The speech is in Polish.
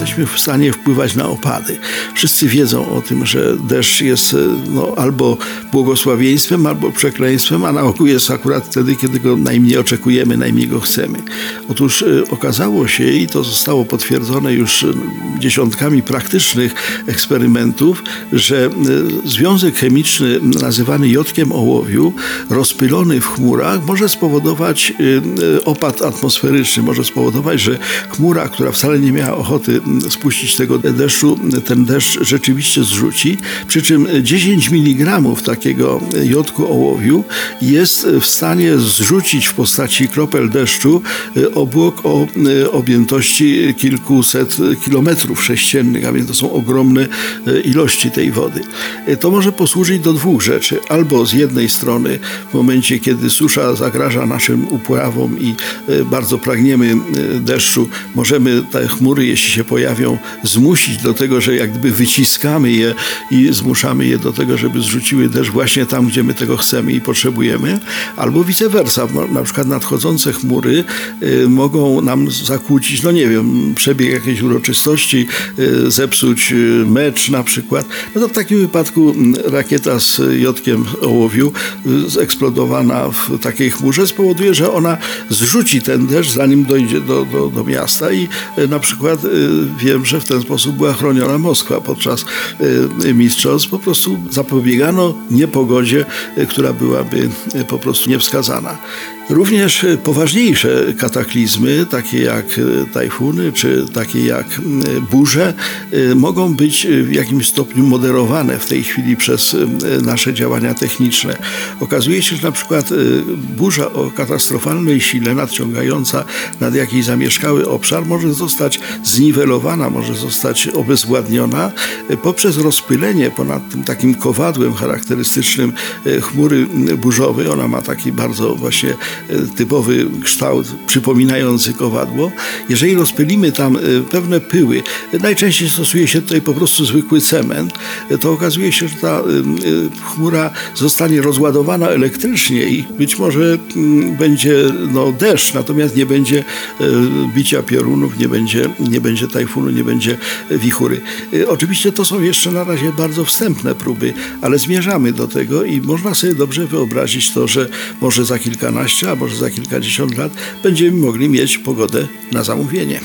jesteśmy w stanie wpływać na opady. Wszyscy wiedzą o tym, że deszcz jest no, albo błogosławieństwem, albo przekleństwem, a na ogół jest akurat wtedy, kiedy go najmniej oczekujemy, najmniej go chcemy. Otóż y, okazało się, i to zostało potwierdzone już y, dziesiątkami praktycznych eksperymentów, że związek chemiczny nazywany jodkiem ołowiu, rozpylony w chmurach, może spowodować opad atmosferyczny, może spowodować, że chmura, która wcale nie miała ochoty spuścić tego deszczu, ten deszcz rzeczywiście zrzuci. Przy czym 10 mg takiego jodku ołowiu jest w stanie zrzucić w postaci kropel deszczu obłok o objętości kilkuset kilometrów sześciennych, a więc to są ogromne ilości tej wody. To może posłużyć do dwóch rzeczy. Albo z jednej strony w momencie, kiedy susza zagraża naszym upławom i bardzo pragniemy deszczu, możemy te chmury, jeśli się pojawią, zmusić do tego, że jak gdyby wyciskamy je i zmuszamy je do tego, żeby zrzuciły deszcz właśnie tam, gdzie my tego chcemy i potrzebujemy, albo vice versa. Na przykład nadchodzące chmury y, mogą nam zakłócić, no nie wiem, przebieg jakiejś uroczystości, y, zepsuć y, mecz na przykład. No to w takim wypadku mm, rakieta z jodkiem ołowiu zeksplodowana w takiej chmurze spowoduje, że ona zrzuci ten deszcz, zanim dojdzie do, do, do miasta i na przykład wiem, że w ten sposób była chroniona Moskwa podczas y, mistrzostw. Po prostu zapobiegano niepogodzie, y, która byłaby y, po prostu niewskazana. Również poważniejsze kataklizmy, takie jak tajfuny czy takie jak burze, mogą być w jakimś stopniu moderowane w tej chwili przez nasze działania techniczne. Okazuje się, że na przykład burza o katastrofalnej sile nadciągająca nad jakiś zamieszkały obszar może zostać zniwelowana, może zostać obezwładniona poprzez rozpylenie ponad tym takim kowadłem charakterystycznym chmury burzowej. Ona ma taki bardzo właśnie typowy kształt przypominający kowadło. Jeżeli rozpylimy tam e, pewne pyły, najczęściej stosuje się tutaj po prostu zwykły cement, to okazuje się, że ta e, chmura zostanie rozładowana elektrycznie i być może będzie no, deszcz, natomiast nie będzie e, bicia piorunów, nie będzie, nie będzie tajfunu, nie będzie wichury. Oczywiście to są jeszcze na razie bardzo wstępne próby, ale zmierzamy do tego i można sobie dobrze wyobrazić to, że może za kilkanaście, a może za kilkadziesiąt lat będziemy mogli mieć pogodę na zamówienie.